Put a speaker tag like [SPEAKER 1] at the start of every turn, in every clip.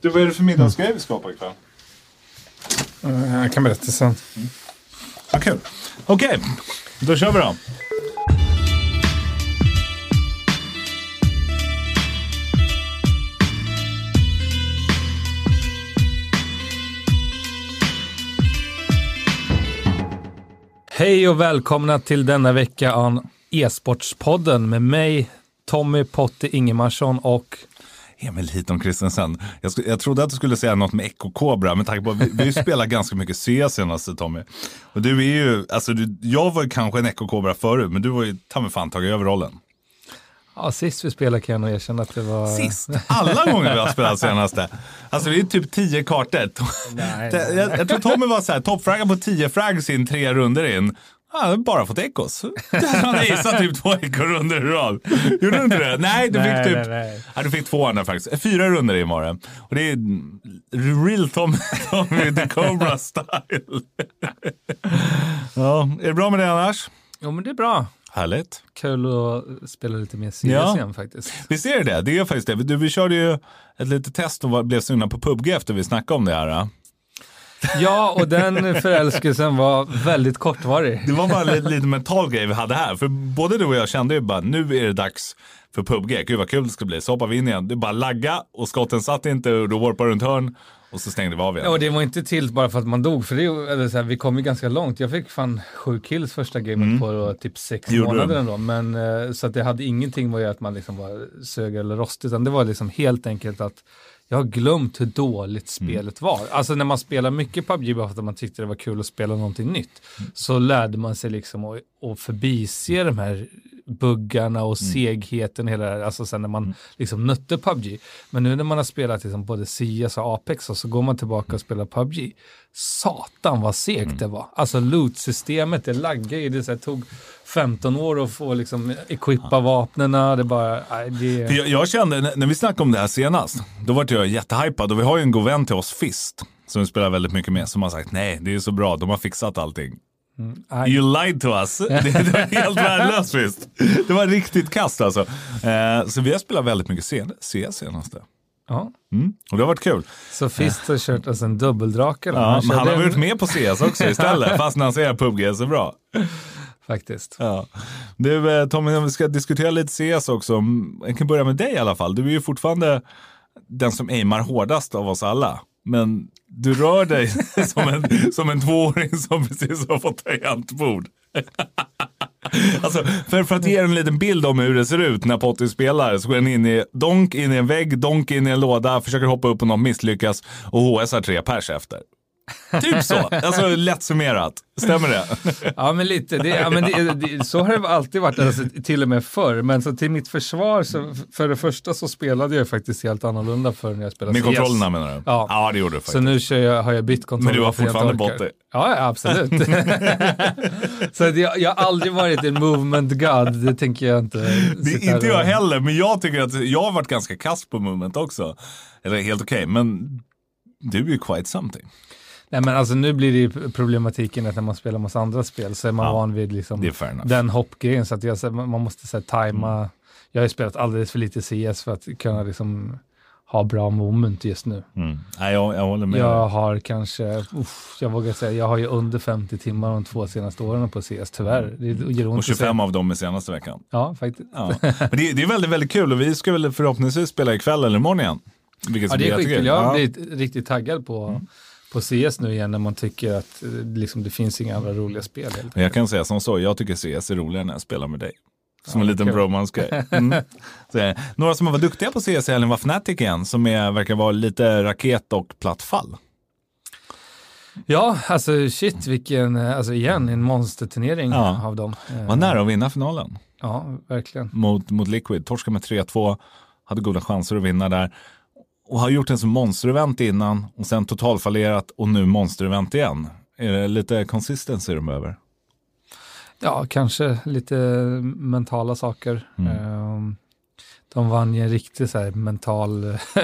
[SPEAKER 1] Du, vad är det för middagsgrej vi ska på ikväll?
[SPEAKER 2] Eh, Jag kan berätta sen.
[SPEAKER 1] Vad kul. Okej, då kör vi då.
[SPEAKER 2] Hej och välkomna till denna vecka av e-sportspodden med mig, Tommy Potte Ingemarsson och
[SPEAKER 1] Emil Hiton Christensen. Jag, sk- jag trodde att du skulle säga något med Echo Cobra, men tack på vi, vi ju spelat ganska mycket CS senaste Tommy. Och du är ju, alltså du, jag var ju kanske en Echo Cobra förut, men du var ju ta mig fan tagit över rollen.
[SPEAKER 2] ja, sist vi spelade kan jag nog erkänna att det var...
[SPEAKER 1] Sist, alla gånger vi har spelat senaste. Alltså det är typ tio kartor.
[SPEAKER 2] Nej,
[SPEAKER 1] Det- Jag, jag tror Tommy var så här, toppfragga på tio frags in, tre runder in. Hade bara fått ekos. Han hade gissat typ två ekorrunder i rad. Gjorde du inte det? Nej, du
[SPEAKER 2] Nej,
[SPEAKER 1] fick
[SPEAKER 2] nej,
[SPEAKER 1] typ...
[SPEAKER 2] nej.
[SPEAKER 1] Ja, du fick två andra faktiskt. Fyra runder in var det. Och det är real Tommy, Tommy the Cobra style. ja, är det bra med det annars?
[SPEAKER 2] Jo, men det är bra.
[SPEAKER 1] Härligt.
[SPEAKER 2] Kul att spela lite mer CS
[SPEAKER 1] Ja.
[SPEAKER 2] igen faktiskt.
[SPEAKER 1] Visst är det det? Det är faktiskt det. Du, vi körde ju ett litet test och blev sugna på PubG efter vi snackade om det här.
[SPEAKER 2] Ja, och den förälskelsen var väldigt kortvarig.
[SPEAKER 1] Det var bara en lite, lite mental grej vi hade här. För både du och jag kände ju bara, nu är det dags för PubG. Gud vad kul det ska bli. Så hoppar vi in igen. Det är bara lagga och skotten satt inte och då warpar runt hörn och så stängde vi av igen.
[SPEAKER 2] Ja, och det var inte till bara för att man dog, för det, eller så här, vi kom ju ganska långt. Jag fick fan sju kills första gamet på då, typ sex
[SPEAKER 1] Mm. Gjorde
[SPEAKER 2] månader ändå. Men, eh, så att det hade ingenting med att göra att man liksom var sög eller rostig, utan det var liksom helt enkelt att jag har glömt hur dåligt
[SPEAKER 1] Mm.
[SPEAKER 2] spelet var. Alltså när man spelar mycket PubG bara för att man tyckte det var kul att spela någonting nytt,
[SPEAKER 1] Mm.
[SPEAKER 2] så lärde man sig liksom att, att förbise de här buggarna och
[SPEAKER 1] Mm.
[SPEAKER 2] segheten hela det här, alltså sen när man liksom nötte PubG. Men nu när man har spelat liksom både CS och Apex och så går man tillbaka och spelar PubG. Satan vad segt
[SPEAKER 1] Mm.
[SPEAKER 2] det var. Alltså loot-systemet, det laggar ju. Det så här, tog 15 år att få liksom equippa vapnena. Det bara, nej, det...
[SPEAKER 1] Jag, jag kände, när- när vi snackade om det här senast, då var jag jättehypad och vi har ju en god vän till oss, Fist, som vi spelar väldigt mycket med, som har sagt nej, det är så bra, de har fixat allting.
[SPEAKER 2] Nej.
[SPEAKER 1] You lied to us. Det, det var helt värdelöst Fist. Det var riktigt kast alltså. Eh, så vi har spelat väldigt mycket sen- CS senaste.
[SPEAKER 2] Ja.
[SPEAKER 1] Mm. Och det har varit kul.
[SPEAKER 2] Så Fist har kört alltså en dubbeldrake. då.
[SPEAKER 1] Ja, men han har varit med på CS också istället, fast när han säger PubG är så bra.
[SPEAKER 2] Faktiskt.
[SPEAKER 1] Ja. Du eh, Tommy, om vi ska diskutera lite CS också. Mm, Jag kan börja med dig i alla fall. Du är ju fortfarande den som aimar hårdast av oss alla. Men du rör dig som en, som en tvååring som precis har fått tangentbord. Alltså, för, för att ge er en liten bild om hur det ser ut när Potty spelar så går han in i donk in i en vägg, donk in i en låda, försöker hoppa upp på något, misslyckas och HS har tre pers efter. Typ så, alltså lätt summerat. Stämmer det?
[SPEAKER 2] Ja, men lite. Det, ja, men det, det, så har det alltid varit, alltså, till och med förr. Men så till mitt försvar, så, för det första så spelade jag faktiskt helt annorlunda förr när jag spelade
[SPEAKER 1] Med
[SPEAKER 2] CS.
[SPEAKER 1] kontrollerna menar du?
[SPEAKER 2] Ja.
[SPEAKER 1] ja det gjorde du faktiskt.
[SPEAKER 2] Så nu jag, har jag bytt kontroll.
[SPEAKER 1] Men du har fortfarande
[SPEAKER 2] orkar.
[SPEAKER 1] botte.
[SPEAKER 2] Ja, absolut. så jag, jag har aldrig varit en movement god, det tänker jag inte.
[SPEAKER 1] Det inte jag
[SPEAKER 2] och-
[SPEAKER 1] heller, men jag tycker att jag har varit ganska kass på moment också. Eller helt okej, men du är ju quite something.
[SPEAKER 2] Nej, men alltså nu blir det ju problematiken att när man spelar massa andra spel så är man
[SPEAKER 1] Ja,
[SPEAKER 2] van vid liksom
[SPEAKER 1] är
[SPEAKER 2] den hoppgrejen. Så att jag, så- man måste så här, tajma.
[SPEAKER 1] Mm.
[SPEAKER 2] Jag har ju spelat alldeles för lite CS för att kunna liksom ha bra moment just nu.
[SPEAKER 1] Mm. Nej, jag, jag håller med.
[SPEAKER 2] Jag har kanske, uff, jag vågar säga, jag har ju under 50 timmar de två senaste åren på CS, tyvärr. Det gör ont
[SPEAKER 1] Och
[SPEAKER 2] att säga.
[SPEAKER 1] 25 av dem i senaste veckan.
[SPEAKER 2] Ja, faktiskt.
[SPEAKER 1] Ja. Men det, det är väldigt, väldigt kul och vi ska väl förhoppningsvis spela ikväll eller imorgon igen. Vilket
[SPEAKER 2] Ja, det är skitkul. Jag har
[SPEAKER 1] Ja. Mm.
[SPEAKER 2] blivit riktigt taggad på, på CS nu igen när man tycker att eh, liksom, det finns inga andra roliga spel.
[SPEAKER 1] jag kan säga som så, jag tycker CS är roligare när jag spelar med dig. Som en liten
[SPEAKER 2] kul.
[SPEAKER 1] bromance-grej. Mm. Eh, Några som var duktiga på CS helgen var Fnatic igen, som är, verkar vara lite raket och platt fall.
[SPEAKER 2] Ja, alltså shit vilken, eh, alltså igen, en monsterturnering
[SPEAKER 1] Ja.
[SPEAKER 2] av dem.
[SPEAKER 1] Var nära att vinna finalen.
[SPEAKER 2] Ja, verkligen.
[SPEAKER 1] mot, mot Liquid. Torskade med 3-2, hade goda chanser att vinna där. Och har gjort en som monsterevent innan och sen totalfallerat och nu monsterevent igen. Är det lite consistency de behöver?
[SPEAKER 2] Ja, kanske lite mentala saker.
[SPEAKER 1] Mm.
[SPEAKER 2] Ehm, De vann ju en riktig så här, mental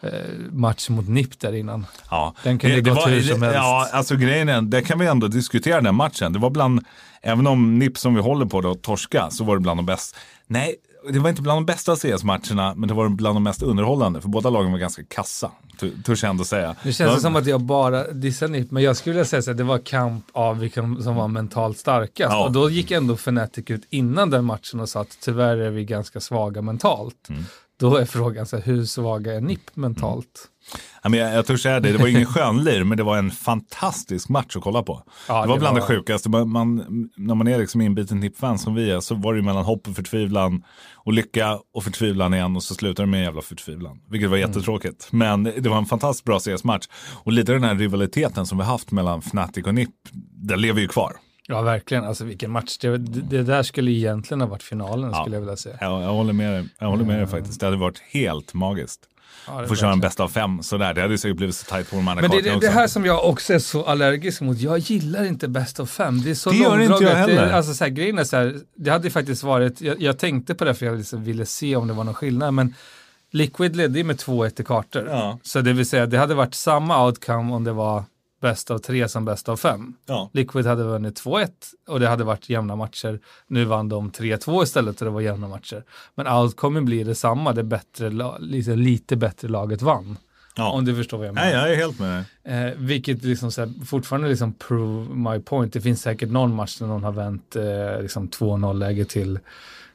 [SPEAKER 2] eh, match mot NIP där innan.
[SPEAKER 1] Ja,
[SPEAKER 2] Den kunde gått hur som helst.
[SPEAKER 1] Ja, alltså grejen är, det kan vi ändå diskutera den matchen. Det var bland, även om NIP som vi håller på då, torska, så var det bland de bäst. Nej, det var inte bland de bästa CS-matcherna, men det var bland de mest underhållande. För båda lagen var ganska kassa, törs jag ändå säga.
[SPEAKER 2] Nu känns det
[SPEAKER 1] var,
[SPEAKER 2] som att jag bara dissar NIP, men jag skulle vilja säga att det var kamp av vilka som var mentalt starkast.
[SPEAKER 1] Ja.
[SPEAKER 2] Och då gick ändå Fnatic ut innan den matchen och sa att tyvärr är vi ganska svaga mentalt.
[SPEAKER 1] Mm.
[SPEAKER 2] Då är frågan, så här, hur svaga är NIP mentalt?
[SPEAKER 1] Ja, men jag, jag törs säga det, det var ingen skönlir, men det var en fantastisk match att kolla på.
[SPEAKER 2] Ja,
[SPEAKER 1] det var
[SPEAKER 2] det
[SPEAKER 1] bland
[SPEAKER 2] var-
[SPEAKER 1] det sjukaste. Man, man, när man är liksom inbiten NIP-fan som vi är, så var det mellan hopp och förtvivlan och lycka och förtvivlan igen och så slutar det med en jävla förtvivlan. Vilket var
[SPEAKER 2] Mm.
[SPEAKER 1] jättetråkigt. Men det var en fantastiskt bra CS-match. Och lite den här rivaliteten som vi haft mellan Fnatic och NIP, den lever ju kvar.
[SPEAKER 2] Ja, verkligen. Alltså vilken match. Det, det, det där skulle egentligen ha varit finalen,
[SPEAKER 1] Ja.
[SPEAKER 2] skulle jag vilja säga.
[SPEAKER 1] Jag, jag håller med dig, jag håller med dig faktiskt. Det hade varit helt magiskt.
[SPEAKER 2] Ja, det
[SPEAKER 1] Få köra en bästa av fem sådär. Det hade säkert blivit så tajt på de andra
[SPEAKER 2] Men det,
[SPEAKER 1] kartorna
[SPEAKER 2] det, det här som jag också är så allergisk mot, jag gillar inte bäst av fem. Det är så
[SPEAKER 1] Det gör inte jag
[SPEAKER 2] långdraget. Det,
[SPEAKER 1] heller.
[SPEAKER 2] är- alltså, så här, grejen är så här, det hade faktiskt varit, jag, jag tänkte på det för jag liksom ville se om det var någon skillnad, men Liquid ledde ju med 2-1 i kartor.
[SPEAKER 1] Ja.
[SPEAKER 2] Så det vill säga, det hade varit samma outcome om det var bäst av tre som bäst av fem.
[SPEAKER 1] Ja.
[SPEAKER 2] Liquid hade vunnit 2-1 och det hade varit jämna matcher. Nu vann de 3-2 istället och det var jämna matcher. Men outcomen blir detsamma, det bättre, la- lite, lite bättre laget vann.
[SPEAKER 1] Ja.
[SPEAKER 2] Om du förstår vad jag menar.
[SPEAKER 1] Nej, jag är helt med dig.
[SPEAKER 2] Eh, vilket liksom så här, fortfarande liksom prove my point. Det finns säkert någon match där någon har vänt eh, liksom 2-0 läge till,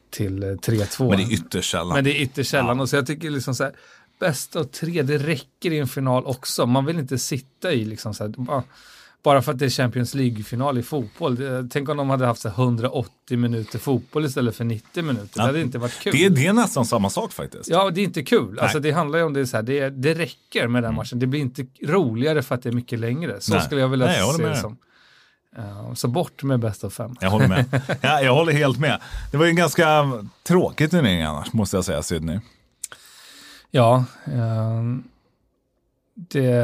[SPEAKER 2] till eh, 3-2.
[SPEAKER 1] Men det är ytterst sällan.
[SPEAKER 2] Men det är ytterst sällan. Och så jag tycker liksom så här, bäst av tre, det räcker i en final också. Man vill inte sitta i liksom så här, bara, för att det är Champions League-final i fotboll. Tänk om de hade haft så här 180 minuter fotboll istället för 90 minuter.
[SPEAKER 1] Ja.
[SPEAKER 2] Det hade inte varit kul.
[SPEAKER 1] Det, är- det är nästan samma sak faktiskt.
[SPEAKER 2] Ja, det är inte kul. Alltså, det handlar ju om det, så här, det, det räcker med den matchen. Det blir inte roligare för att det är mycket längre. Så
[SPEAKER 1] Mm. Nej.
[SPEAKER 2] skulle jag vilja
[SPEAKER 1] Nej, jag
[SPEAKER 2] se det som. Så bort med bäst av fem.
[SPEAKER 1] Jag håller med. Ja, jag håller helt med. Det var ju en ganska tråkig turnering annars, måste jag säga, Sydney.
[SPEAKER 2] Ja, ehm, det,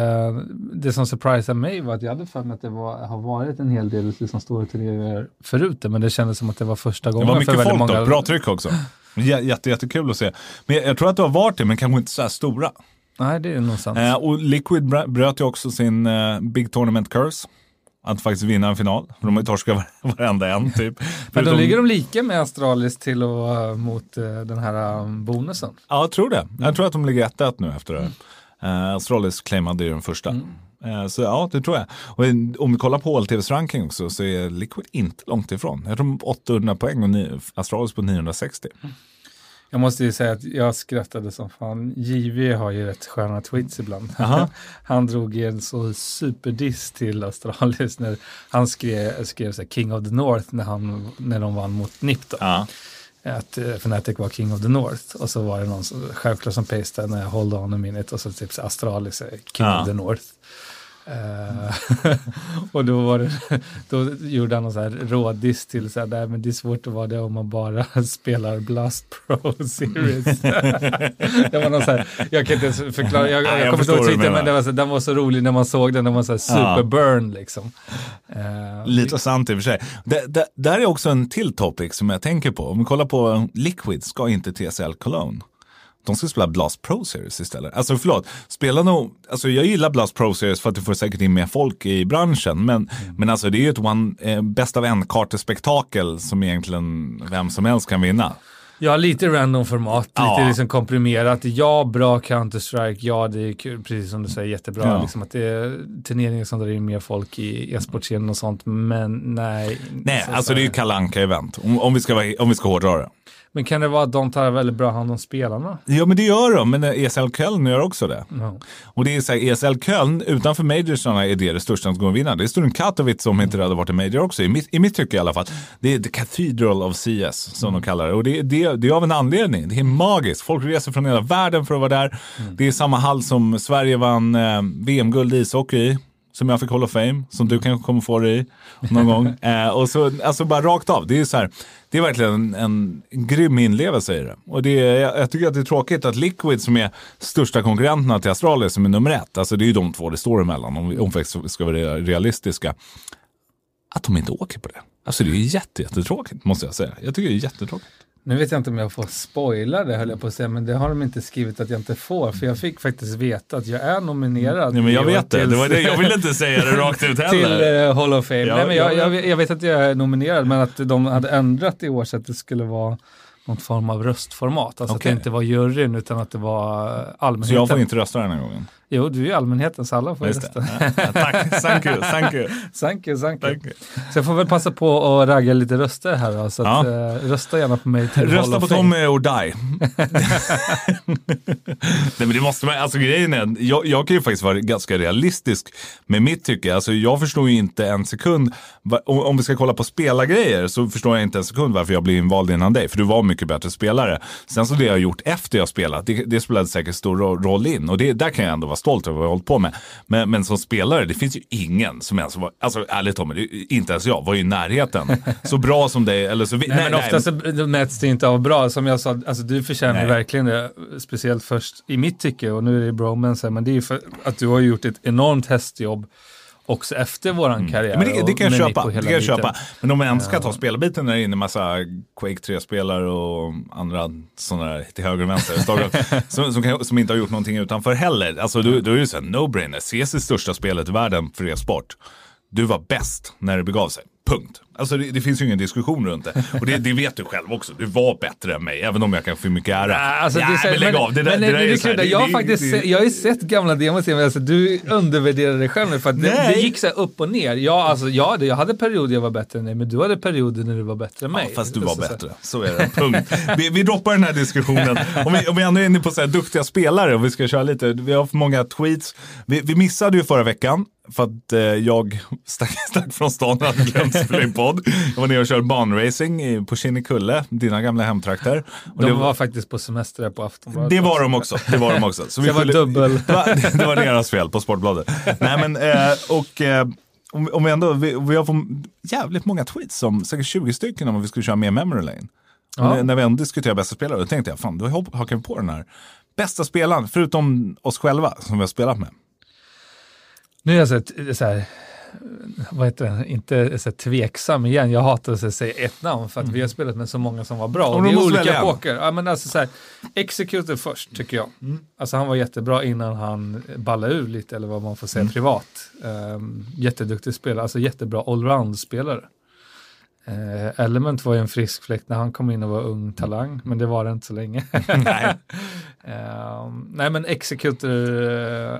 [SPEAKER 2] det som surprisade mig var att jag hade för mig att det var, har varit en hel del liksom, stora turneringar förut, men det kändes som att det var första
[SPEAKER 1] Det
[SPEAKER 2] gången
[SPEAKER 1] var
[SPEAKER 2] för
[SPEAKER 1] mycket folk
[SPEAKER 2] många.
[SPEAKER 1] då, bra tryck också. Jätte, jättekul att se. Men jag, jag tror att det har varit det, men kanske inte så här stora.
[SPEAKER 2] Nej, det är nog sant.
[SPEAKER 1] Eh, och Liquid br- bröt ju också sin eh, Big Tournament Curse. Att faktiskt vinna en final. De har ju torskat var- varenda en typ.
[SPEAKER 2] men då ligger de lika med Astralis till och mot eh, den här um, bonusen.
[SPEAKER 1] Ja, jag tror det. Jag tror att de ligger 1-1 nu efter det. Uh, Astralis claimade ju den första. Eh, så ja, det tror jag. Och om vi kollar på HLTVs ranking också så är Liquid inte långt ifrån. Jag tror de har 800 poäng och Astralis på 960.
[SPEAKER 2] Jag måste ju säga att jag skrattade som fan. JV har ju rätt sköna tweets ibland.
[SPEAKER 1] Aha.
[SPEAKER 2] Han drog en så superdiss till Astralis när han skrev, skrev så här, King of the North när, han, när de vann mot NIP. Då.
[SPEAKER 1] Ja.
[SPEAKER 2] Att uh, Fnatic var King of the North. Och så var det någon som, självklart som pastade när jag hold on a minute och så typ så Astralis är King
[SPEAKER 1] Ja.
[SPEAKER 2] of the North. Eh, och då var det, då gjorde han någon så här rådiss till så här, men det är svårt att vara det om man bara spelar Blast Pro Series. det var någon så här, jag kan inte ens förklara, jag, jag,
[SPEAKER 1] jag
[SPEAKER 2] kommer inte ihåg tweeten, men det var så, den var så rolig när man såg den, den var så här superburn liksom. Eh,
[SPEAKER 1] Lite sant i och för sig. Det, det, där är också en till topic som jag tänker på. Om vi kollar på Liquid ska inte TSL Cologne. De ska spela Blast Pro Series istället. Alltså förlåt, spela nog, alltså jag gillar Blast Pro Series för att du får säkert in mer folk i branschen. Men, men alltså det är ju ett one, eh, bäst av en kartespektakel som egentligen vem som helst kan vinna.
[SPEAKER 2] Ja, lite random format,
[SPEAKER 1] Ja.
[SPEAKER 2] lite liksom komprimerat. Ja, bra Counter-Strike, ja det är kul, precis som du säger, jättebra.
[SPEAKER 1] Ja.
[SPEAKER 2] Liksom att det är turneringar som drar in mer folk i e-sportscenen och sånt, men nej.
[SPEAKER 1] Nej,
[SPEAKER 2] Så-
[SPEAKER 1] alltså det är ju Kalle Anka-event. Om, om, vi ska om vi ska hårdra det.
[SPEAKER 2] Men kan det vara att de tar väldigt bra hand om spelarna?
[SPEAKER 1] Ja men det gör de, men ESL Köln gör också det.
[SPEAKER 2] Ja.
[SPEAKER 1] Och det är så här, ESL Köln utanför majorsarna är det det största som går att vinna. Det är Sturm Katowice som inte hade varit en major också, i mitt, i mitt tycke i alla fall. Det är the cathedral of CS som de kallar det. Och det, det, det är av en anledning. Det är magiskt. Folk reser från hela världen för att vara där. Det är samma hall som Sverige vann eh, VM-guld i ishockey i. Som jag fick Hall of Fame, som du kanske kommer få det i någon gång. Eh, och så, alltså bara rakt av. Det är så här, det är verkligen en, en, grym inlevelse i det. Och det är, jag, jag tycker att det är tråkigt att Liquid som är största konkurrenterna till Astralis som är nummer ett, alltså det är ju de två det står emellan om vi, om vi ska vara realistiska, att de inte åker på det. Alltså det är jättetråkigt måste jag säga. Jag tycker det är jättetråkigt.
[SPEAKER 2] Nu vet jag inte om jag får spoila det höll jag på att säga, men det har de inte skrivit att jag inte får, för jag fick faktiskt veta att jag är nominerad.
[SPEAKER 1] Nej, men jag vet det.
[SPEAKER 2] till-
[SPEAKER 1] det, var det. Jag vill inte säga det rakt ut
[SPEAKER 2] till
[SPEAKER 1] heller.
[SPEAKER 2] eh, Hall of Fame.
[SPEAKER 1] Ja,
[SPEAKER 2] Nej, men jag,
[SPEAKER 1] ja,
[SPEAKER 2] jag, jag vet att jag är nominerad, men att de hade ändrat i år så att det skulle vara någon form av röstformat. Alltså
[SPEAKER 1] Okej.
[SPEAKER 2] att det inte var juryn utan att det var allmänheten.
[SPEAKER 1] Så jag får inte rösta den här gången?
[SPEAKER 2] Jo, du är ju allmänheten så alla får ju
[SPEAKER 1] Just
[SPEAKER 2] rösta.
[SPEAKER 1] Ja, tack, thank you, thank you.
[SPEAKER 2] Thank you, thank you.
[SPEAKER 1] Thank you.
[SPEAKER 2] Så jag får väl passa på att ragga lite röster här då, så att,
[SPEAKER 1] Ja.
[SPEAKER 2] eh, rösta gärna på mig till
[SPEAKER 1] Rösta på. Tommy or die. Nej men det måste man, alltså grejen är, jag, jag kan ju faktiskt vara ganska realistisk med mitt tycke. Alltså jag förstår ju inte en sekund, om vi ska kolla på spelargrejer så förstår jag inte en sekund varför jag blev invald innan dig. För du var mycket bättre spelare. Sen så det jag har gjort efter jag spelat, det, det spelade säkert stor ro- roll in. Och det, där kan jag ändå vara stolt över vad jag har hållit på med. Men, men som spelare, det finns ju ingen som ens var, alltså ärligt Tommy, inte ens jag var ju i närheten. Så bra som dig, eller så... vi-
[SPEAKER 2] Nej, men ofta så mäts det inte av bra. Som jag sa, alltså du förtjänar
[SPEAKER 1] Nej.
[SPEAKER 2] verkligen det. Speciellt först i mitt tycke, och nu är det bromance, här, men det är ju för att du har gjort ett enormt hästjobb också efter våran karriär.
[SPEAKER 1] Mm. Men det, det kan jag köpa. Det kan jag köpa. Men om man ändå ska ta spelarbiten när det är inne massa Quake 3-spelare och andra sådana där till höger och vänster som, som, kan, som inte har gjort någonting utanför heller. Alltså då, då är det så här, no-brainer. CS är största spelet i världen för e-sport. Du var bäst när det begav sig. Punkt. Alltså det, det finns ju ingen diskussion runt det. Och det, det vet du själv också. Du var bättre än mig, även om jag kan få mycket ära.
[SPEAKER 2] Alltså, är så-
[SPEAKER 1] men lägg av. Det där,
[SPEAKER 2] men,
[SPEAKER 1] det där är så här, det-
[SPEAKER 2] jag, har
[SPEAKER 1] det-
[SPEAKER 2] faktiskt,
[SPEAKER 1] det-
[SPEAKER 2] se- jag har ju sett gamla demos, men alltså, du undervärderar dig själv nu för att det, gick så upp och ner. Ja, alltså, ja, det- jag hade perioder jag var bättre än dig, men du hade perioder när du var bättre än mig.
[SPEAKER 1] Ja, fast du var
[SPEAKER 2] Så-
[SPEAKER 1] bättre. Så är det. Punkt. Vi, vi droppar den här diskussionen. Om vi, om vi ändå är inne på så här duktiga spelare och vi ska köra lite. Vi har för många tweets. Vi, vi missade ju förra veckan för att eh, jag stack, stack från stan och hade glömt spela in podd. Jag var nere och körde banracing på Kinnekulle, dina gamla hemtrakter. Och
[SPEAKER 2] De
[SPEAKER 1] det,
[SPEAKER 2] var faktiskt på semester på Aftonbladet.
[SPEAKER 1] det var de också. Det var de också. Så
[SPEAKER 2] det var
[SPEAKER 1] skyller-
[SPEAKER 2] dubbel.
[SPEAKER 1] det var, det var deras fel på Sportbladet. Nej men, eh, och eh, om, om vi ändå, vi, vi har fått jävligt många tweets, som, säkert 20 stycken om vi skulle köra mer memory lane.
[SPEAKER 2] Ja.
[SPEAKER 1] när, vi ändå diskuterar bästa spelare, då tänkte jag, fan då hak- hakar vi på den här bästa spelaren, förutom oss själva som vi har spelat med.
[SPEAKER 2] Nu är jag så här, så här vad heter det, inte så tveksam igen. Jag hatar att säga ett namn för att vi har spelat med så många som var bra.
[SPEAKER 1] Och
[SPEAKER 2] Och det är olika poker. Ja, men alltså så här, Executor först tycker jag. Alltså han var jättebra innan han ballade ur lite eller vad man får säga privat. Um, jätteduktig spelare, alltså jättebra allround-spelare. Eh, Element var ju en frisk fläkt när han kom in och var ung talang, men det var det inte så länge.
[SPEAKER 1] Nej.
[SPEAKER 2] Ehm, nej men Executor, eh,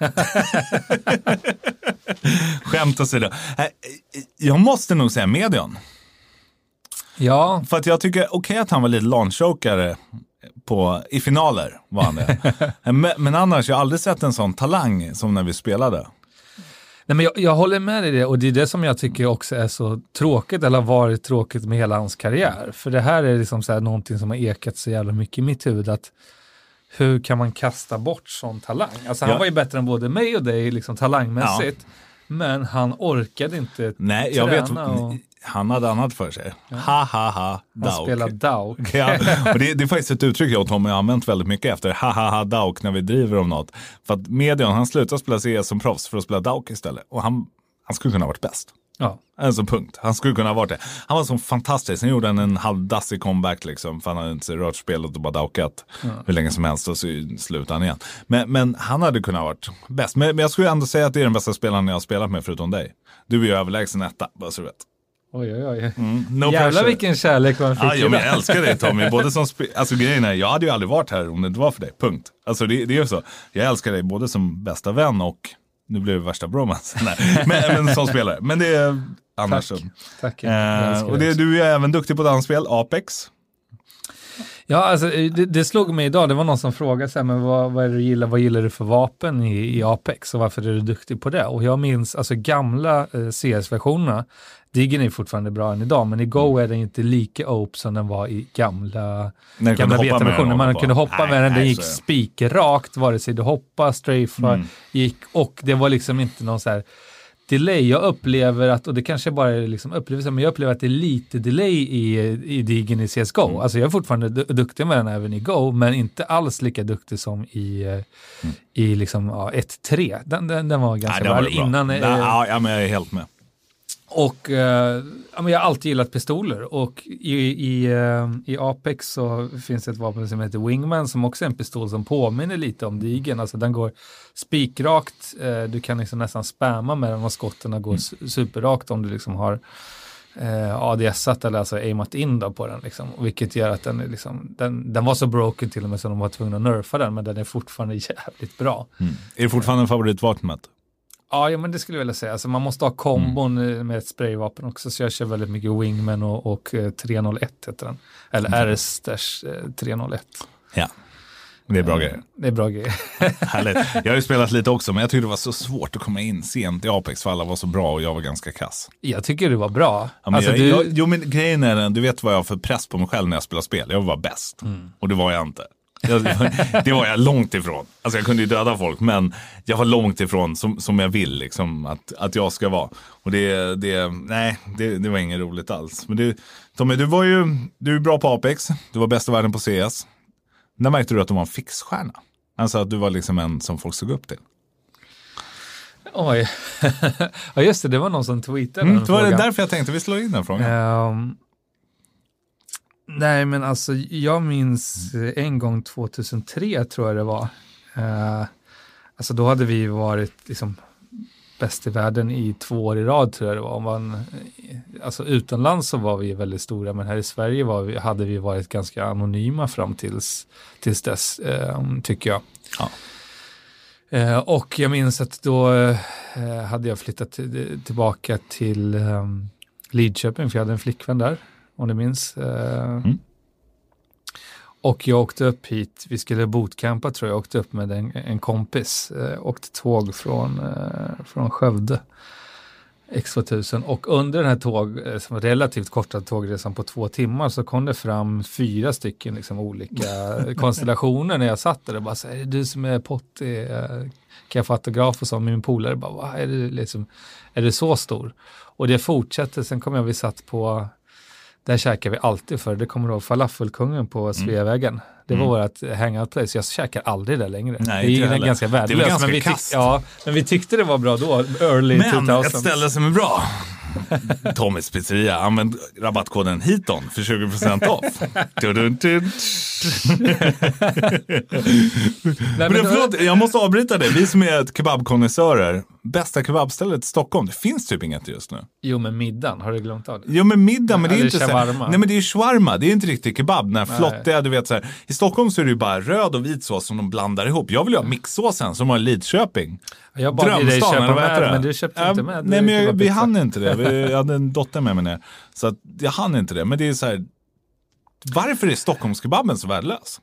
[SPEAKER 1] Skämt åsido. Jag måste nog säga Medion.
[SPEAKER 2] Ja,
[SPEAKER 1] För att jag tycker, okej att han var lite launchokare på, i finaler var han det. men, men annars, jag har aldrig sett en sån talang som när vi spelade.
[SPEAKER 2] Nej, men jag, jag håller med dig i det och det är det som jag tycker också är så tråkigt eller har varit tråkigt med hela hans karriär. För det här är liksom så här någonting som har ekat så jävla mycket i mitt huvud att hur kan man kasta bort sån talang? Alltså han
[SPEAKER 1] Ja.
[SPEAKER 2] var ju bättre än både mig och dig liksom talangmässigt. Men han orkade inte
[SPEAKER 1] Nej, jag vet.
[SPEAKER 2] träna och
[SPEAKER 1] Han hade annat för sig. Ha, ha, ha,
[SPEAKER 2] han
[SPEAKER 1] dauk.
[SPEAKER 2] spelade Dauk.
[SPEAKER 1] Ja, och det, det är faktiskt ett uttryck jag och Tommy har använt väldigt mycket efter ha, ha, ha, dauk när vi driver om något. För att Medion, han slutade spela CS som proffs för att spela dauk istället. Och han, han skulle kunna ha varit bäst.
[SPEAKER 2] Ja.
[SPEAKER 1] Alltså punkt. Han skulle kunna ha varit det. Han var så fantastisk. Sen gjorde han en halvdassig comeback liksom. För han hade inte rört spelet och bara daukat hur länge som helst och så slutade han igen. Men, men han hade kunnat ha varit bäst. Men, men jag skulle ändå säga att det är den bästa spelaren jag har spelat med förutom dig. Du är ju överlägsen etta, bara så du vet.
[SPEAKER 2] Oj, oj, oj.
[SPEAKER 1] No
[SPEAKER 2] Jävlar
[SPEAKER 1] pressure.
[SPEAKER 2] vilken kärlek man fick.
[SPEAKER 1] Ja, jo,
[SPEAKER 2] i
[SPEAKER 1] men jag älskar dig Tommy. Både som alltså, grejen är, jag hade ju aldrig varit här om det inte var för dig. Punkt. Alltså det, det är ju så. Jag älskar dig både som bästa vän och, nu blev det värsta bromance, Nej, men, men som spelare. Men det är annars så.
[SPEAKER 2] Tack.
[SPEAKER 1] Eh, och det, du är även duktig på dansspel, Apex.
[SPEAKER 2] Ja, alltså, det, det slog mig idag, det var någon som frågade så här, men vad, vad är det du gillar, vad gillar du för vapen i, i Apex? Och varför är du duktig på det? Och jag minns alltså gamla eh, CS-versionerna, Diggen är fortfarande bra än idag, men i Go är den inte lika OP som den var i gamla, gamla
[SPEAKER 1] den
[SPEAKER 2] Man kunde hoppa
[SPEAKER 1] Nej,
[SPEAKER 2] med den, den
[SPEAKER 1] nej,
[SPEAKER 2] gick
[SPEAKER 1] så är det.
[SPEAKER 2] spikrakt, vare sig du hoppade, strafade,
[SPEAKER 1] Mm.
[SPEAKER 2] gick. Och det var liksom inte någon så här delay. Jag upplever att, och det kanske bara är liksom upplevelse, men jag upplever att det är lite delay i, i Diggen i CSGO.
[SPEAKER 1] Mm.
[SPEAKER 2] Alltså jag är fortfarande du- duktig med den även i Go, men inte alls lika duktig som i,
[SPEAKER 1] Mm.
[SPEAKER 2] i liksom, ja, 1-3. Den, den, den var ganska bra.
[SPEAKER 1] var bra.
[SPEAKER 2] Innan,
[SPEAKER 1] Nej,
[SPEAKER 2] eh,
[SPEAKER 1] ja, ja, men jag är helt med
[SPEAKER 2] och eh, jag har alltid gillat pistoler och i, i, eh, i Apex så finns det ett vapen som heter Wingman som också är en pistol som påminner lite om Digen. Alltså den går spikrakt, eh, du kan liksom nästan spamma med den och skotten går superrakt om du liksom har eh, ADS-at eller alltså aimat in då på den. Liksom. Vilket gör att den är liksom, den, den var så broken till och med så de var tvungna att nerfa den men den är fortfarande jävligt bra. Mm.
[SPEAKER 1] Är det fortfarande favoritvapnet?
[SPEAKER 2] Ja, ja, men det skulle jag vilja säga. Alltså, man måste ha kombon eh, med ett sprayvapen också, så jag kör väldigt mycket Wingman och, och eh, 301 heter den. Eller RS eh, 301.
[SPEAKER 1] Ja. Det är bra grejer.
[SPEAKER 2] Det är bra grejer.
[SPEAKER 1] Härligt. Jag har ju spelat lite också, men jag tyckte det var så svårt att komma in sent i Apex för alla var så bra och jag var ganska kass.
[SPEAKER 2] jag tycker det var bra.
[SPEAKER 1] Ja, men
[SPEAKER 2] alltså,
[SPEAKER 1] jag,
[SPEAKER 2] du,
[SPEAKER 1] jag, jo, men grejen är den, du vet vad jag har för press på mig själv när jag spelar spel. Jag vill vara bäst.
[SPEAKER 2] Mm.
[SPEAKER 1] Och det var jag inte. Jag, det var jag långt ifrån. Alltså jag kunde ju döda folk, men jag var långt ifrån som, som jag vill liksom, att, att jag ska vara. Och det, det, nej, det, det var inget roligt alls. Men du, Tommy, du var ju du är bra på Apex. Du var bäst i världen på CS. När märkte du att du var en fixstjärna? Alltså att du var liksom en som folk såg upp till.
[SPEAKER 2] Oj. ja, just det, det var någon som tweetade
[SPEAKER 1] Mm,
[SPEAKER 2] den
[SPEAKER 1] det var
[SPEAKER 2] frågan.
[SPEAKER 1] därför jag tänkte vi slår in den frågan.
[SPEAKER 2] Ehm, nej, men alltså jag minns eh, en gång 2003 tror jag det var. Uh, alltså då hade vi varit liksom bäst i världen i två år i rad tror jag det var. Om man, alltså utomlands så var vi väldigt stora, men här i Sverige var vi, hade vi varit ganska anonyma fram tills, tills dess, ehm, tycker jag.
[SPEAKER 1] Ja.
[SPEAKER 2] Eh, och jag minns att då eh, hade jag flyttat till, tillbaka till Lidköping, för jag hade en flickvän där, om du minns. Eh, Och jag åkte upp hit, vi skulle bootcampa tror jag, jag åkte upp med en, en kompis, eh, åkte tåg från, eh, från Skövde. X2000 och under den här tåg, eh, som var relativt korta tågresan på två timmar så kom det fram fyra stycken liksom olika konstellationer när jag satt där och bara så är det du som är Potti, Eh, kan jag få autograf och så min polare bara, "Va, är det liksom, är det så stor? Och det fortsätter, sen kom jag, vi satt på, där käkar vi alltid för, det kommer du ihåg falafelkungen på Sveavägen. Det var vårt hangout place, jag käkar aldrig där längre.
[SPEAKER 1] Nej,
[SPEAKER 2] det är
[SPEAKER 1] heller.
[SPEAKER 2] ganska värdelöst.
[SPEAKER 1] ganska
[SPEAKER 2] men vi
[SPEAKER 1] kasst.
[SPEAKER 2] Ja, men vi tyckte det var bra då, early
[SPEAKER 1] Men
[SPEAKER 2] 2000.
[SPEAKER 1] ett ställe som är bra. Tommys pizzeria. Använd rabattkoden HITON för 20% off. Dun, dun, dun.
[SPEAKER 2] Nej,
[SPEAKER 1] Men
[SPEAKER 2] men-
[SPEAKER 1] förlåt, jag måste avbryta dig. Vi som är kebabkonnässörer. Bästa kebabstället i Stockholm. Det finns typ inget just nu.
[SPEAKER 2] Jo, men middagen, har du glömt av det?
[SPEAKER 1] Jo men middag, men det är
[SPEAKER 2] Eller
[SPEAKER 1] inte
[SPEAKER 2] shawarma.
[SPEAKER 1] Nej men det är shawarma, det är inte riktigt kebab. Den här flottiga, du vet så här. I Stockholm så är det ju bara röd och vit sås som de blandar ihop. Jag vill ju ha mixsåsen som har Lidköping.
[SPEAKER 2] Jag bad dig köpa med,
[SPEAKER 1] det?
[SPEAKER 2] men du köpte
[SPEAKER 1] Ja,
[SPEAKER 2] inte med.
[SPEAKER 1] Nej, men jag, vi hann inte det. Vi, jag hade en dotter med mig ner. Så att jag hann inte det. Men det är så här, varför är Stockholmskebaben så värdelös?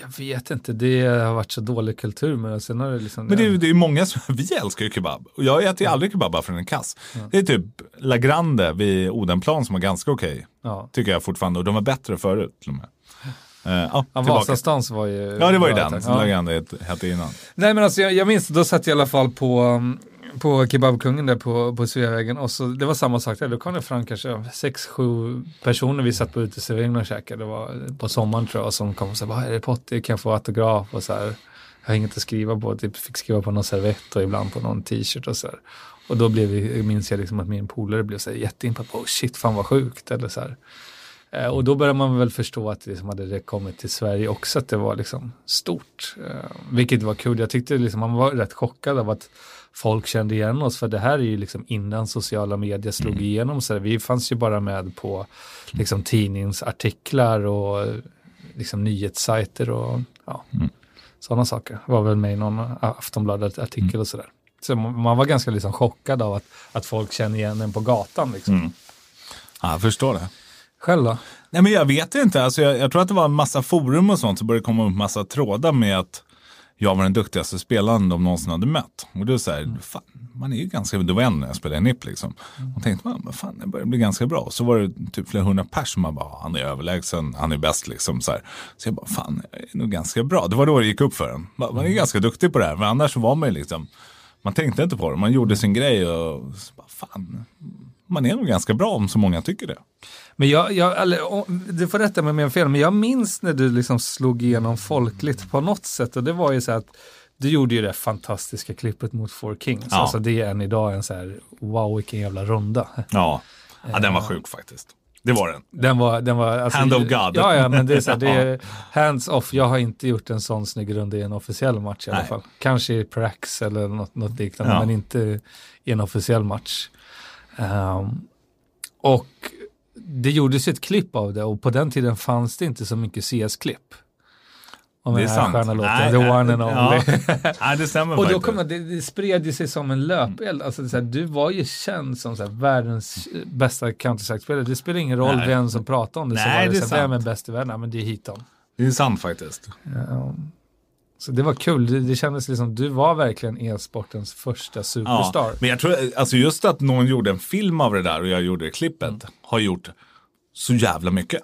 [SPEAKER 2] Jag vet inte, det har varit så dålig kultur det. Sen har det liksom...
[SPEAKER 1] Men det är, det är många som, vi älskar ju kebab. Och jag äter ju aldrig kebab bara för den är kass. Det är typ La Grande vid Odenplan som var ganska okej.
[SPEAKER 2] Ja.
[SPEAKER 1] Tycker jag fortfarande. Och de var bättre förut till och med. Eh, ja, tillbaka.
[SPEAKER 2] Vasastans var ju...
[SPEAKER 1] Ja, det var ju den som
[SPEAKER 2] Ja.
[SPEAKER 1] Hette innan.
[SPEAKER 2] Nej men alltså jag, jag minns, då satt jag i alla fall på, um, på Kebabkungen där på, på Sveavägen och så, det var samma sak där, då kom det fram kanske sex, sju personer, vi satt på uteserveringen och käkade, det var på sommaren tror jag, som kom och sa, vad är det Potti, kan jag få autograf och så här. Jag har inget att skriva på, typ fick skriva på någon servett och ibland på någon t-shirt och så här. Och då blev vi, minns jag liksom att min polare blev så här jätteimpad på, oh shit fan vad sjukt, eller så här. Eh, och då började man väl förstå att liksom hade det kommit till Sverige också, att det var liksom stort. Eh, vilket var kul. Jag tyckte liksom man var rätt chockad av att folk kände igen oss, för det här är ju liksom innan sociala medier slog
[SPEAKER 1] Mm.
[SPEAKER 2] igenom. Så vi fanns ju bara med på liksom tidningsartiklar och liksom nyhetssajter och ja,
[SPEAKER 1] Mm.
[SPEAKER 2] sådana saker. Var väl med i någon Aftonbladet-artikel
[SPEAKER 1] Mm.
[SPEAKER 2] och sådär. Så man var ganska liksom chockad av att, att folk känner igen en på gatan. Liksom.
[SPEAKER 1] Mm. Ja, jag förstår det.
[SPEAKER 2] Själv då?
[SPEAKER 1] Nej men jag vet inte, alltså, jag, jag tror att det var en massa forum och sånt så började komma upp massa trådar med att jag var den duktigaste spelaren de någonsin hade mött. Och det är så här, fan, man är ju ganska, det var en när jag spelade NIP liksom. Och tänkte man, men fan det börjar bli ganska bra. Och så var det typ flera hundra pers som bara, han är överlägsen, han är bäst liksom. Så, här. så jag bara, fan jag är nog ganska bra. Det var då det gick upp för en. Man man är ganska duktig på det här, men annars var man ju liksom, man tänkte inte på det, man gjorde sin grej och så bara, fan, man är nog ganska bra om så många tycker det.
[SPEAKER 2] Men jag, jag eller, du får rätta mig om jag har fel, men jag minns när du liksom slog igenom folkligt på något sätt och det var ju så att du gjorde ju det fantastiska klippet mot Four Kings.
[SPEAKER 1] Ja.
[SPEAKER 2] Alltså det är än idag en så här, wow vilken jävla runda.
[SPEAKER 1] Ja, ja den var sjuk faktiskt. Det var den.
[SPEAKER 2] Den var, den var, alltså,
[SPEAKER 1] Hand of God.
[SPEAKER 2] Ja, ja, men det är så här, det är hands off. Jag har inte gjort en sån snygg runda i en officiell match i alla
[SPEAKER 1] Nej.
[SPEAKER 2] fall. Kanske i Prax eller något, något liknande,
[SPEAKER 1] Ja.
[SPEAKER 2] men inte i en officiell match. Ehm, och det gjordes ett klipp av det och på den tiden fanns det inte så mycket CS-klipp. Om
[SPEAKER 1] Det är sant. Nej,
[SPEAKER 2] The
[SPEAKER 1] nej,
[SPEAKER 2] one and only.
[SPEAKER 1] Ja, Nej, det stämmer
[SPEAKER 2] Och då kom det, det spred ju sig som en löpeld. Alltså, det är så här, du var ju känd som så här, världens bästa Counter-Strike-spelare. Det spelar ingen roll
[SPEAKER 1] Nej.
[SPEAKER 2] vem som pratar om det. så
[SPEAKER 1] Nej,
[SPEAKER 2] var det
[SPEAKER 1] det är
[SPEAKER 2] så här, vem är bäst i världen? Men det är Hiton.
[SPEAKER 1] Det är sant faktiskt.
[SPEAKER 2] Så det var kul. Det, det kändes liksom, du var verkligen e-sportens första superstar.
[SPEAKER 1] Ja, men jag tror, alltså just att någon gjorde en film av det där och jag gjorde det klippet
[SPEAKER 2] Mm.
[SPEAKER 1] har gjort så jävla mycket.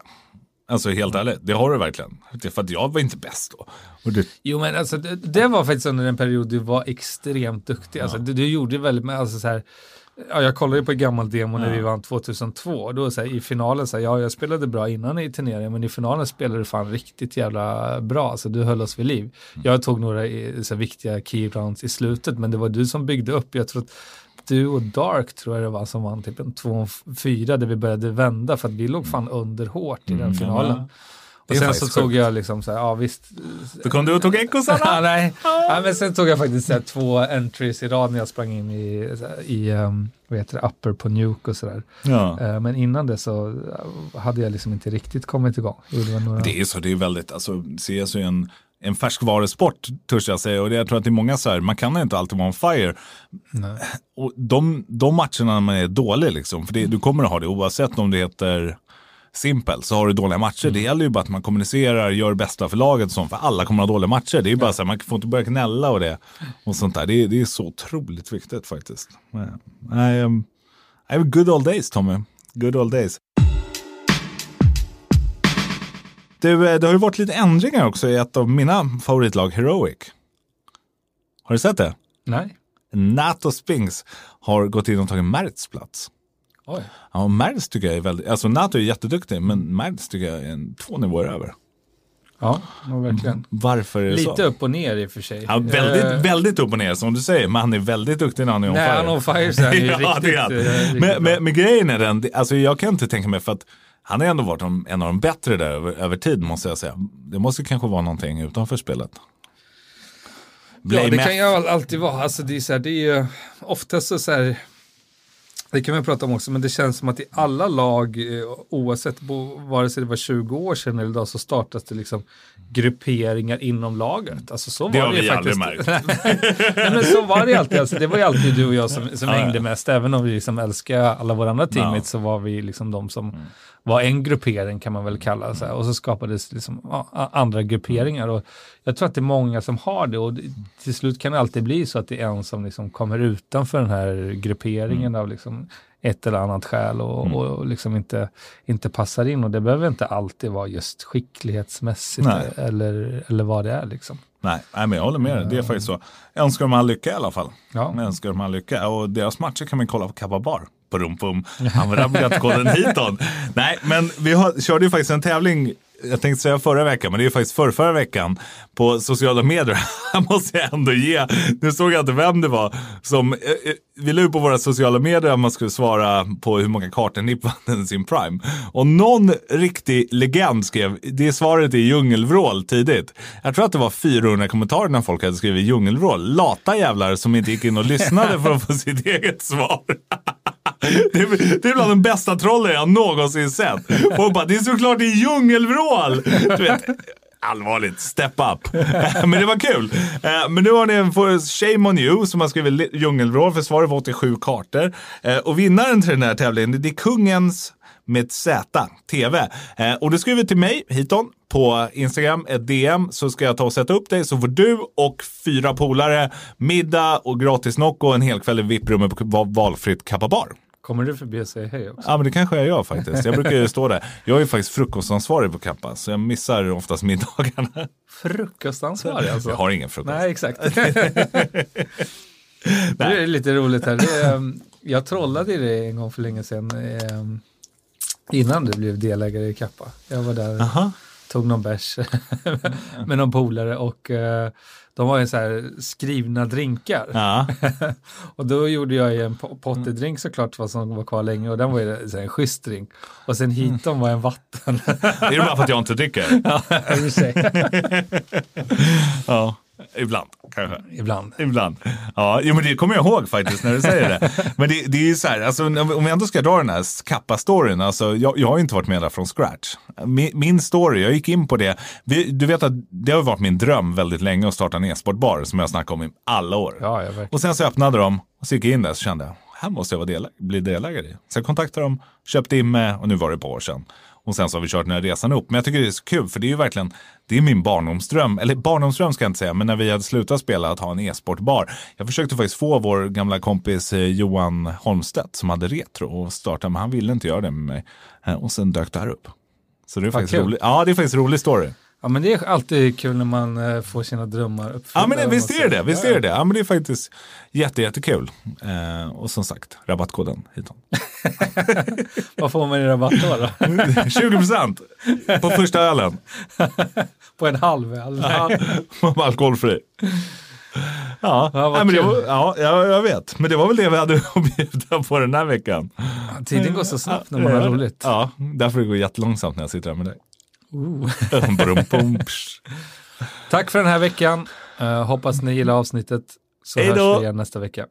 [SPEAKER 1] Alltså helt ärligt, det har det verkligen. Det är för att jag var inte bäst då. Och det,
[SPEAKER 2] Jo men alltså det, det var faktiskt under en period du var extremt duktig. Alltså, du, du gjorde väldigt, alltså så här, ja, jag kollade på en gammal demo när vi vann 2002. Då så här, i finalen, så här, ja jag spelade bra innan i turneringen men i finalen spelade du fan riktigt jävla bra. Alltså du höll oss vid liv. Jag tog några så här, viktiga key rounds i slutet men det var du som byggde upp. Jag tror att du och Dark tror jag det var som vann typ en 2-4 där vi började vända för att vi låg fan under hårt i den finalen.
[SPEAKER 1] Det
[SPEAKER 2] Och sen så tog jag liksom så här, ja visst,
[SPEAKER 1] så kom du och tog ekosarna?
[SPEAKER 2] Ja, nej. Ja, men sen tog jag faktiskt så här, två entries i rad när jag sprang in i, i um, vad heter det, upper på Nuke och sådär.
[SPEAKER 1] Ja.
[SPEAKER 2] Eh, men innan det så eh, hade jag liksom inte riktigt kommit igång. Det några...
[SPEAKER 1] Det är så, det är väldigt, alltså CS är en, en färskvarusport törs jag säga och det, jag tror att det är många så här, man kan inte alltid vara on fire. Och de, de matcherna när man är dålig liksom, för det, du kommer att ha det oavsett om det heter simpel så har du dåliga matcher. Det gäller ju bara att man kommunicerar, gör det bästa för laget och sånt, för alla kommer att ha dåliga matcher. Det är ju bara så här, man får inte börja gnälla och det och sånt där. Det, är- det är så otroligt viktigt faktiskt. Nej, um, I have good old days Tommy. Good old days. Du, eh, det har ju varit lite ändringar också i ett av mina favoritlag, Heroic. Har du sett det?
[SPEAKER 2] Nej.
[SPEAKER 1] Nato Spinks har gått in och tagit Merts plats.
[SPEAKER 2] Oj.
[SPEAKER 1] Ja, Merts tycker jag är väldigt, alltså Nato är jätteduktig, men Merts tycker jag är en, två nivåer över.
[SPEAKER 2] Ja, ja, verkligen.
[SPEAKER 1] Varför är det
[SPEAKER 2] Lite
[SPEAKER 1] så?
[SPEAKER 2] upp och ner i och för sig.
[SPEAKER 1] Ja, väldigt,
[SPEAKER 2] Eh,
[SPEAKER 1] väldigt upp och ner som du säger, men han är väldigt duktig när han är on
[SPEAKER 2] Nej,
[SPEAKER 1] fire.
[SPEAKER 2] han är on fire så är han ju
[SPEAKER 1] ja,
[SPEAKER 2] riktigt,
[SPEAKER 1] det är han.
[SPEAKER 2] eh, riktigt
[SPEAKER 1] men, men, men grejen är den, det- alltså jag kan inte tänka mig för att han har ändå varit en en av de bättre där över, över tid måste jag säga. Det måste kanske vara någonting utanför spelet.
[SPEAKER 2] Ja,
[SPEAKER 1] Blame
[SPEAKER 2] det
[SPEAKER 1] F.
[SPEAKER 2] kan ju all- alltid vara. Alltså det är, så här, det är ju oftast så, så här, det kan vi prata om också, men det känns som att i alla lag, eh, oavsett vare sig det var 20 år sedan eller idag, så startas det liksom grupperingar inom laget. Alltså så
[SPEAKER 1] Det
[SPEAKER 2] var
[SPEAKER 1] har
[SPEAKER 2] det
[SPEAKER 1] vi
[SPEAKER 2] ju
[SPEAKER 1] aldrig
[SPEAKER 2] faktiskt.
[SPEAKER 1] märkt.
[SPEAKER 2] Nej, men så var det alltid. Alltså, det var ju alltid du och jag som, som
[SPEAKER 1] Ja,
[SPEAKER 2] hängde mest. Även om vi liksom älskar alla våra andra teammates så var vi liksom de som
[SPEAKER 1] Mm.
[SPEAKER 2] var en gruppering kan man väl kalla det. Och så skapades liksom, ja, andra grupperingar. Och jag tror att det är många som har det. Och det, till slut kan det alltid bli så att det är en som liksom kommer utanför den här grupperingen
[SPEAKER 1] Mm.
[SPEAKER 2] av liksom ett eller annat skäl och, och liksom inte, inte passar in. Och det behöver inte alltid vara just skicklighetsmässigt
[SPEAKER 1] Nej.
[SPEAKER 2] eller, eller vad det är. Liksom.
[SPEAKER 1] Nej, men jag håller med dig. Det är faktiskt så. Jag önskar dem all lycka i alla fall.
[SPEAKER 2] Ja.
[SPEAKER 1] Jag önskar dem all lycka. Och deras matcher kan man kolla på Kappa Bar. Pum, pum. Använd rabattkoden hiton. Nej, men vi har, körde ju faktiskt en tävling jag tänkte säga förra veckan, men det är faktiskt för förra veckan på sociala medier. Här måste jag ändå ge. Nu såg jag inte vem det var som eh, eh, vi la ut på våra sociala medier att man skulle svara på hur många kartor NIP vann i sin prime. Och någon riktig legend skrev, det svaret är djungelvrål tidigt. Jag tror att det var 400 kommentarer när folk hade skrivit djungelvrål. Lata jävlar som inte gick in och lyssnade för att få sitt eget svar. Det är, det är bland de bästa trollen jag någonsin sett. Folk bara, det är såklart det är djungelvrål! Du vet, allvarligt, step up. Eh, men det var kul. Eh, men nu har ni en Shame on you som har skrivit djungelvrål för svaret var 87 kartor. Eh, och vinnaren till den här tävlingen, det är kungens med Z, TV. Och du skriver till mig, Hiton, på Instagram, ett DM, så ska jag ta och sätta upp dig. Så får du och fyra polare middag och gratis Nocco och en hel kväll i VIP-rummet på valfritt Kappa Bar.
[SPEAKER 2] Kommer du förbi och säga hej också?
[SPEAKER 1] Ja, men det kanske jag gör faktiskt. Jag brukar ju stå där. Jag är ju faktiskt frukostansvarig på Kappa, så jag missar oftast middagarna.
[SPEAKER 2] Frukostansvarig alltså?
[SPEAKER 1] Jag har ingen frukost.
[SPEAKER 2] Nej, exakt. det är lite roligt här. Um, jag trollade i det en gång för länge sedan. um, Innan du blev delägare i Kappa. Jag var där
[SPEAKER 1] Aha.
[SPEAKER 2] tog någon bärs med någon polare och eh, de var ju så här skrivna drinkar.
[SPEAKER 1] Ja.
[SPEAKER 2] och då gjorde jag ju en po- pottedrink såklart vad som var kvar länge och den var ju så här en schysst drink. Och sen hitom var en vatten.
[SPEAKER 1] Det är bara för att jag inte dricker.
[SPEAKER 2] ja, i och för sig.
[SPEAKER 1] Ja, ibland kanske.
[SPEAKER 2] Ibland.
[SPEAKER 1] Ibland. Ja, jo, men det kommer jag ihåg faktiskt när du säger det. Men det, det är ju så här, alltså, om vi ändå ska dra den här Kappa-storyn, alltså, jag, jag har ju inte varit med där från scratch. Min, min story, jag gick in på det, vi, du vet att det har varit min dröm väldigt länge att starta en e-sportbar som jag snackat om i alla år.
[SPEAKER 2] Ja, ja, verkligen.
[SPEAKER 1] Och sen så öppnade de och så gick jag in där så kände jag, här måste jag vara deläg- bli delägare i. Så jag kontaktade dem, köpte in mig och nu var det par år sedan. Och sen så har vi kört den här resan upp. Men jag tycker det är så kul för det är ju verkligen, det är min barndomsdröm. Eller barndomsdröm ska jag inte säga, men när vi hade slutat spela att ha en e-sportbar. Jag försökte faktiskt få vår gamla kompis eh, Johan Holmstedt som hade retro och starta, men han ville inte göra det med mig. Eh, Och sen dök det här upp. Så det är faktiskt
[SPEAKER 2] kul.
[SPEAKER 1] roligt. Ja, det är faktiskt en rolig story.
[SPEAKER 2] Ja, men det är alltid kul när man eh, får sina drömmar uppfyllda.
[SPEAKER 1] Ja men det, visst är det visst
[SPEAKER 2] Ja,
[SPEAKER 1] är det. Ja men det är faktiskt jätte, jättekul. Eh, och som sagt, rabattkoden hitom.
[SPEAKER 2] Vad får man i rabatt då? då?
[SPEAKER 1] 20 procent på första ölen.
[SPEAKER 2] På en halv öl?
[SPEAKER 1] Ja, alkoholfri. Ja,
[SPEAKER 2] Ja,
[SPEAKER 1] nej, men det var, ja, jag, jag vet. Men det var väl det vi hade att bjuda på den här veckan.
[SPEAKER 2] Tiden går så snabbt när man har roligt.
[SPEAKER 1] Ja, därför det går jättelångsamt när jag sitter här med dig.
[SPEAKER 2] Oh.
[SPEAKER 1] Psh.
[SPEAKER 2] Tack för den här veckan. Eh, hoppas ni gillar avsnittet. Så
[SPEAKER 1] Hej
[SPEAKER 2] hörs vi igen nästa vecka.